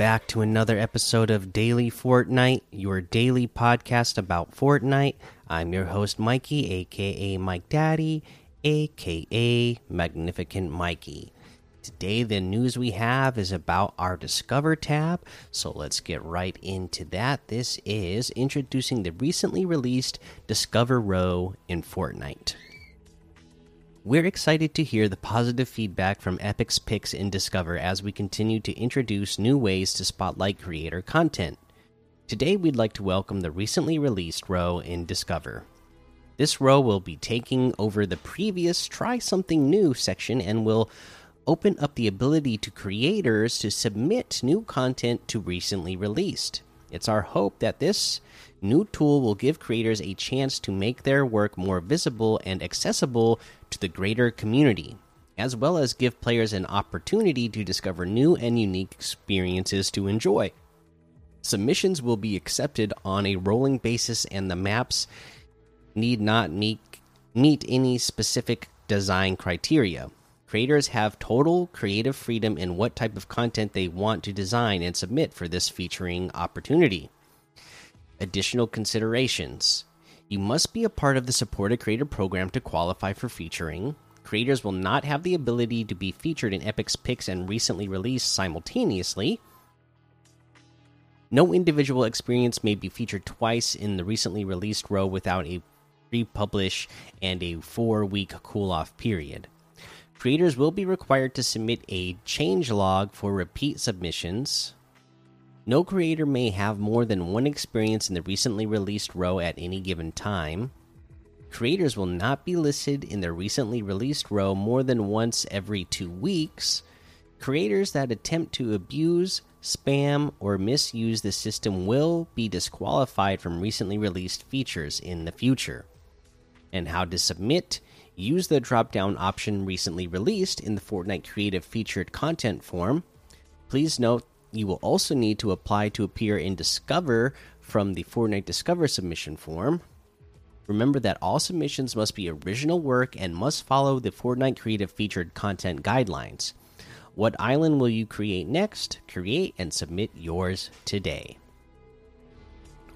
Back to another episode of Daily Fortnite, your daily podcast about Fortnite. I'm your host, Mikey, aka Mike Daddy, aka Magnificent Mikey. Today, the news we have is about our Discover tab, so let's get right into that. This is introducing the recently released Discover row in Fortnite. We're excited to hear the positive feedback from Epic's picks in Discover as we continue to introduce new ways to spotlight creator content. Today, we'd like to welcome the recently released row in Discover. This row will be taking over the previous Try Something New section and will open up the ability to creators to submit new content to recently released. It's our hope that this new tool will give creators a chance to make their work more visible and accessible to the greater community, as well as give players an opportunity to discover new and unique experiences to enjoy. Submissions will be accepted on a rolling basis, and the maps need not meet, meet any specific design criteria. Creators have total creative freedom in what type of content they want to design and submit for this featuring opportunity. Additional considerations you must be a part of the supported creator program to qualify for featuring. Creators will not have the ability to be featured in Epic's picks and recently released simultaneously. No individual experience may be featured twice in the recently released row without a pre publish and a four week cool off period. Creators will be required to submit a change log for repeat submissions. No creator may have more than one experience in the recently released row at any given time. Creators will not be listed in the recently released row more than once every two weeks. Creators that attempt to abuse, spam, or misuse the system will be disqualified from recently released features in the future. And how to submit use the drop down option recently released in the Fortnite Creative Featured Content form. Please note you will also need to apply to appear in Discover from the Fortnite Discover submission form. Remember that all submissions must be original work and must follow the Fortnite Creative Featured Content guidelines. What island will you create next? Create and submit yours today.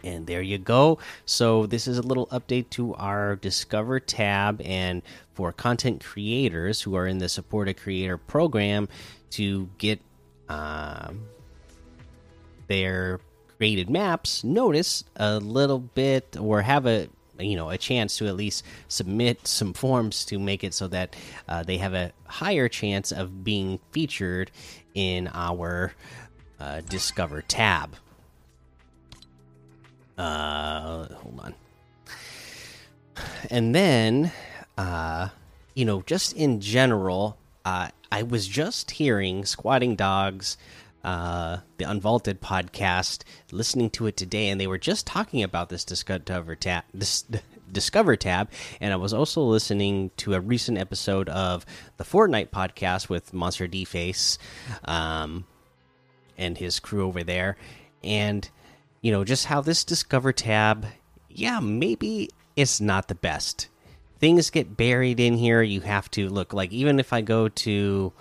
And there you go. So, this is a little update to our Discover tab. And for content creators who are in the Supported Creator program to get um, their created maps, notice a little bit or have a you know a chance to at least submit some forms to make it so that uh, they have a higher chance of being featured in our uh, Discover tab. Uh hold on. And then uh you know just in general uh i was just hearing SquattingDog's uh the unvaulted podcast listening to it today and they were just talking about this discover tab this discover tab and i was also listening to a recent episode of the fortnite podcast with MonsterDface um and his crew over there and you know, just how this Discover tab, yeah, maybe it's not the best. Things get buried in here. You have to look like even if I go to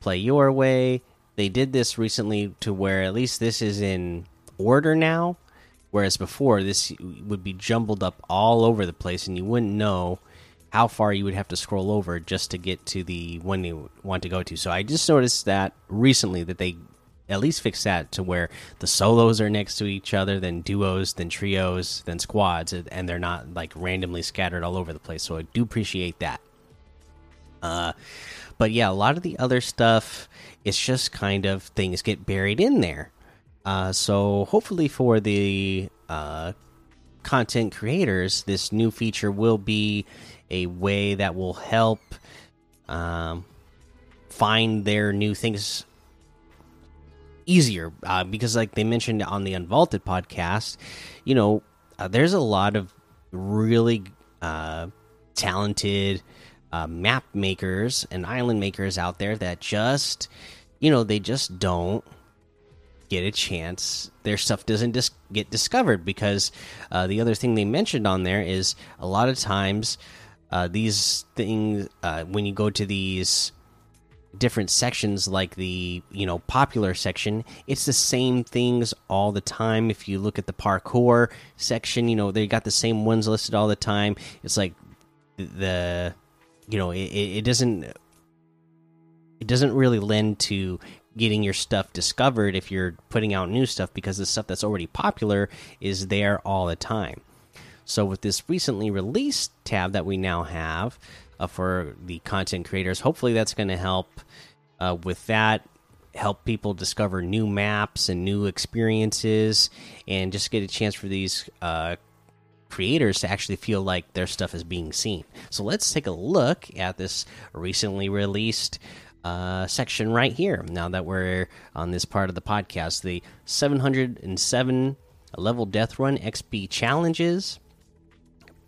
play your way, they did this recently to where at least this is in order now, whereas before this would be jumbled up all over the place and you wouldn't know how far you would have to scroll over just to get to the one you want to go to. So I just noticed that recently that they at least fix that to where the solos are next to each other, then duos, then trios, then squads, and they're not like randomly scattered all over the place. So I do appreciate that. Uh, but yeah, a lot of the other stuff, it's just kind of things get buried in there. Uh, so hopefully for the uh, content creators, this new feature will be a way that will help um, find their new things easier uh, because like they mentioned on the unvaulted podcast you know uh, there's a lot of really uh, talented uh, map makers and island makers out there that just you know they just don't get a chance. Their stuff doesn't dis get discovered because uh, the other thing they mentioned on there is a lot of times uh, these things when you go to these different sections like the you know popular section it's the same things all the time. If you look at the parkour section you know they got the same ones listed all the time. It's like the you know it, it doesn't it doesn't really lend to getting your stuff discovered if you're putting out new stuff because the stuff that's already popular is there all the time so with this recently released tab that we now have uh, for the content creators. Hopefully, that's going to help uh, with that. Help people discover new maps and new experiences, and just get a chance for these uh, creators to actually feel like their stuff is being seen. So let's take a look at this recently released uh, section right here. Now that we're on this part of the podcast, the 707 level death run XP challenges,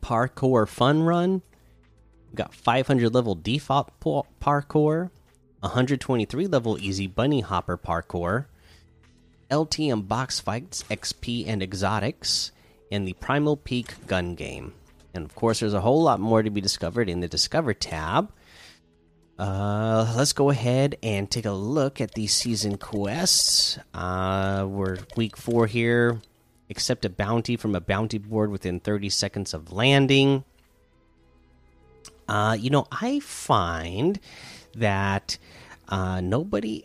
parkour fun run, we got 500 level default parkour, 123 level easy bunny hopper parkour, LTM box fights, XP and exotics, and the Primal Peak gun game. And of course, there's a whole lot more to be discovered in the Discover tab. Uh, let's go ahead and take a look at these season quests. Uh, we're week four here. Accept a bounty from a bounty board within 30 seconds of landing. Uh, you know, I find that uh, nobody.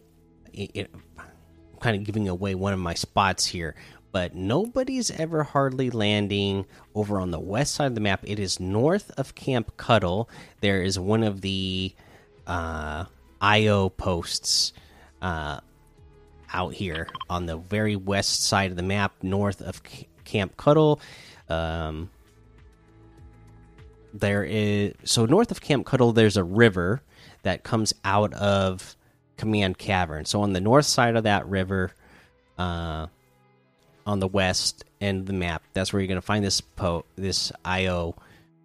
It, it, I'm kind of giving away one of my spots here, but nobody's ever hardly landing over on the west side of the map. It is north of Camp Cuddle. There is one of the uh, IO posts uh, out here on the very west side of the map, north of C Camp Cuddle. Um, there is so north of Camp Cuddle, there's a river that comes out of Command Cavern. So on the north side of that river, uh, on the west end of the map, that's where you're going to find this po this IO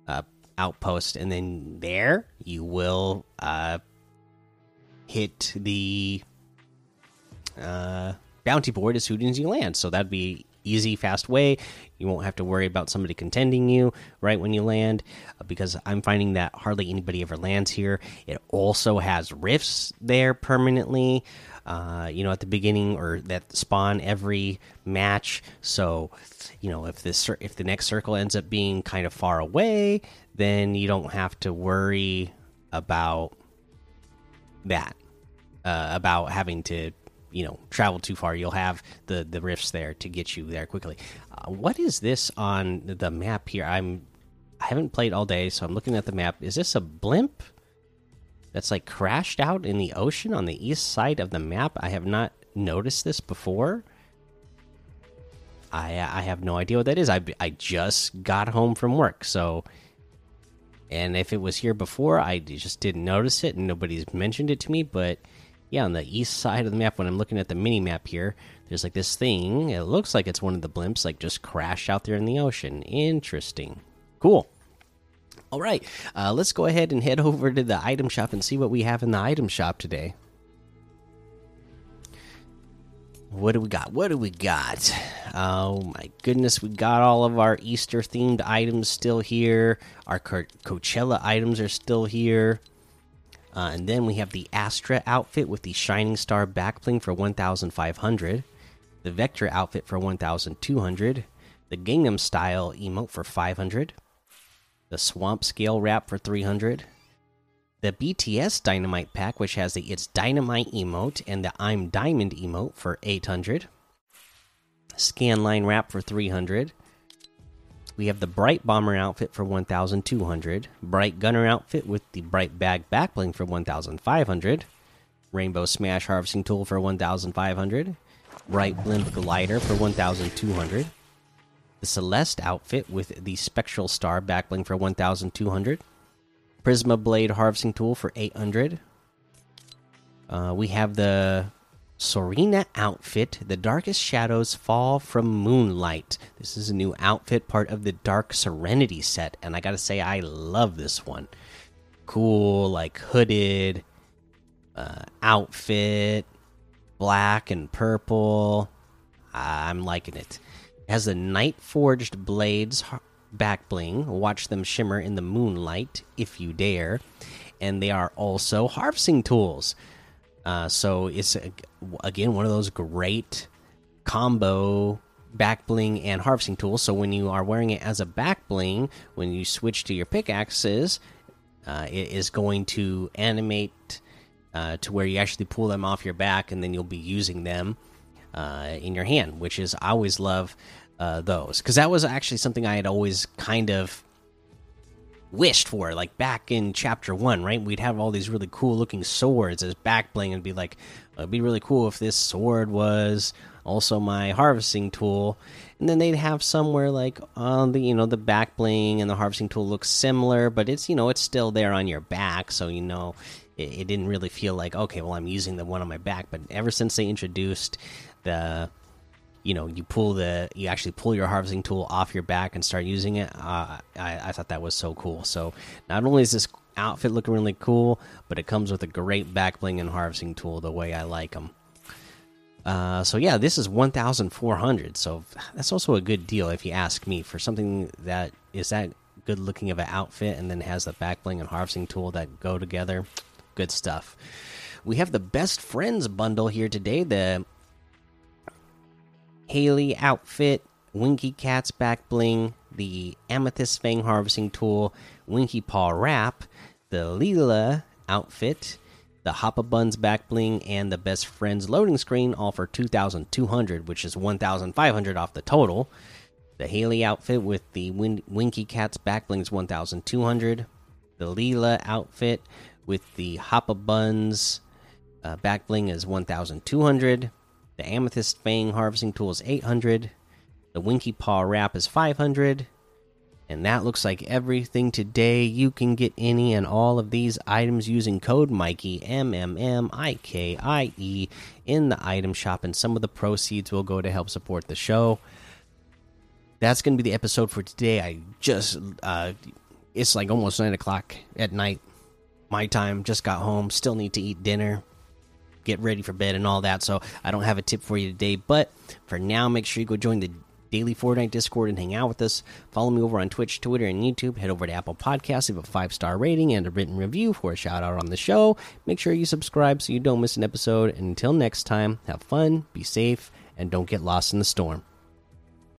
uh, outpost, and then there you will uh, hit the uh, bounty board as soon as you land. So that'd be easy, fast way. You won't have to worry about somebody contending you right when you land uh, because I'm finding that hardly anybody ever lands here. It also has rifts there permanently. Uh, you know, at the beginning or that spawn every match. So, you know, if this if the next circle ends up being kind of far away, then you don't have to worry about that. Uh, about having to you know travel too far you'll have the the rifts there to get you there quickly uh, what is this on the map here i'm i haven't played all day so i'm looking at the map is this a blimp that's like crashed out in the ocean on the east side of the map i have not noticed this before i i have no idea what that is i i just got home from work so and if it was here before i just didn't notice it and nobody's mentioned it to me but yeah, on the east side of the map, when I'm looking at the mini map here, there's like this thing. It looks like it's one of the blimps, like just crashed out there in the ocean. Interesting. Cool. All right, uh, let's go ahead and head over to the item shop and see what we have in the item shop today. What do we got? What do we got? Oh my goodness, we got all of our Easter themed items still here. Our Coachella items are still here. Uh, and then we have the Astra outfit with the Shining Star backbling for 1,500. The Vector outfit for 1,200. The Gangnam Style emote for 500. The Swamp Scale wrap for 300. The BTS Dynamite pack, which has the It's Dynamite emote and the I'm Diamond emote for 800. Scanline wrap for 300. We have the Bright Bomber outfit for 1,200, Bright Gunner outfit with the Bright Bag backbling for 1,500, Rainbow Smash Harvesting Tool for 1,500, Bright Blimp Glider for 1,200, the Celeste outfit with the Spectral Star backbling for 1,200, Prisma Blade Harvesting Tool for 800. Uh, we have the Sorana outfit. The darkest shadows fall from moonlight. This is a new outfit, part of the Dark Serenity set, and I gotta say, I love this one. Cool, like hooded uh, outfit, black and purple. I'm liking it. It has the night forged blades back bling. Watch them shimmer in the moonlight if you dare. And they are also harvesting tools. Uh, so it's again one of those great combo back bling and harvesting tools. So when you are wearing it as a back bling, when you switch to your pickaxes, uh, it is going to animate uh, to where you actually pull them off your back, and then you'll be using them in your hand, which is I always love uh, those. Because that was actually something I had always kind of wished for like back in chapter one right? We'd have all these really cool looking swords as back bling and be like it'd be really cool if this sword was also my harvesting tool. And then they'd have somewhere like on the you know the back bling and the harvesting tool looks similar but it's you know it's still there on your back. So you know it didn't really feel like okay well i'm using the one on my back. But ever since they introduced the you know you pull the you actually pull your harvesting tool off your back and start using it. Uh, I, I thought that was so cool. So not only is this outfit looking really cool but it comes with a great back bling and harvesting tool the way i like them uh, so yeah this is 1400 so that's also a good deal if you ask me for something that is that good looking of an outfit and then has the back bling and harvesting tool that go together? Good stuff. We have the best friends bundle here today the Haley outfit, Winky Cat's back bling, the Amethyst Fang harvesting tool, Winky Paw wrap, the Leelah outfit, the Hoppa Buns back bling, and the Best Friends loading screen, all for 2,200, which is 1,500 off the total. The Haley outfit with the Win Winky Cat's back bling is 1,200. The Leelah outfit with the Hoppa Buns uh, back bling is 1,200. The Amethyst Fang harvesting tool is 800. The Winky Paw wrap is 500. And that looks like everything today. You can get any and all of these items using code Mikey M M M I K I E in the item shop, and some of the proceeds will go to help support the show. That's going to be the episode for today. I just, uh, it's like almost nine o'clock at night, my time. Just got home, still need to eat dinner get ready for bed and all that. So I don't have a tip for you today. But for now, make sure you go join the daily Fortnite Discord and hang out with us. Follow me over on Twitch, Twitter, and YouTube. Head over to Apple Podcasts, leave a five star rating and a written review for a shout out on the show. Make sure you subscribe so you don't miss an episode. And until next time, have fun, be safe, and don't get lost in the storm.